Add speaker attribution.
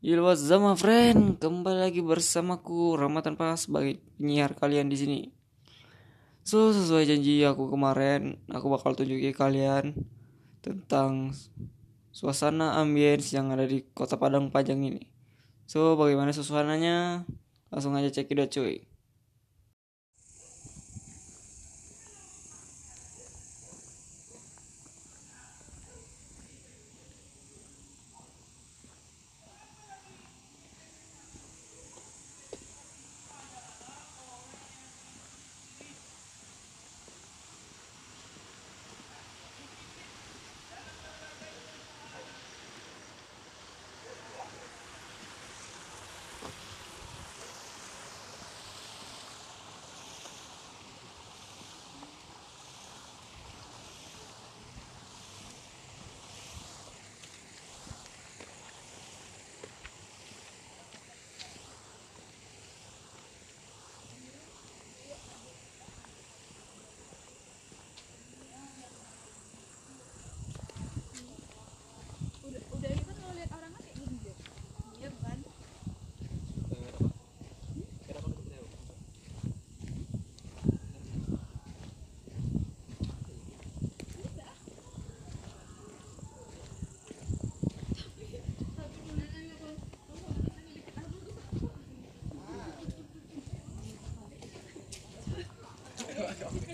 Speaker 1: Yo, what's up, my friend? Kembali lagi bersamaku Rama tanpa sebagai penyiar kalian di sini. So, sesuai janji aku kemarin, aku bakal tunjukin kalian tentang suasana ambience yang ada di Kota Padang Pajang ini. So, bagaimana suasananya? Langsung aja cekidot cuy.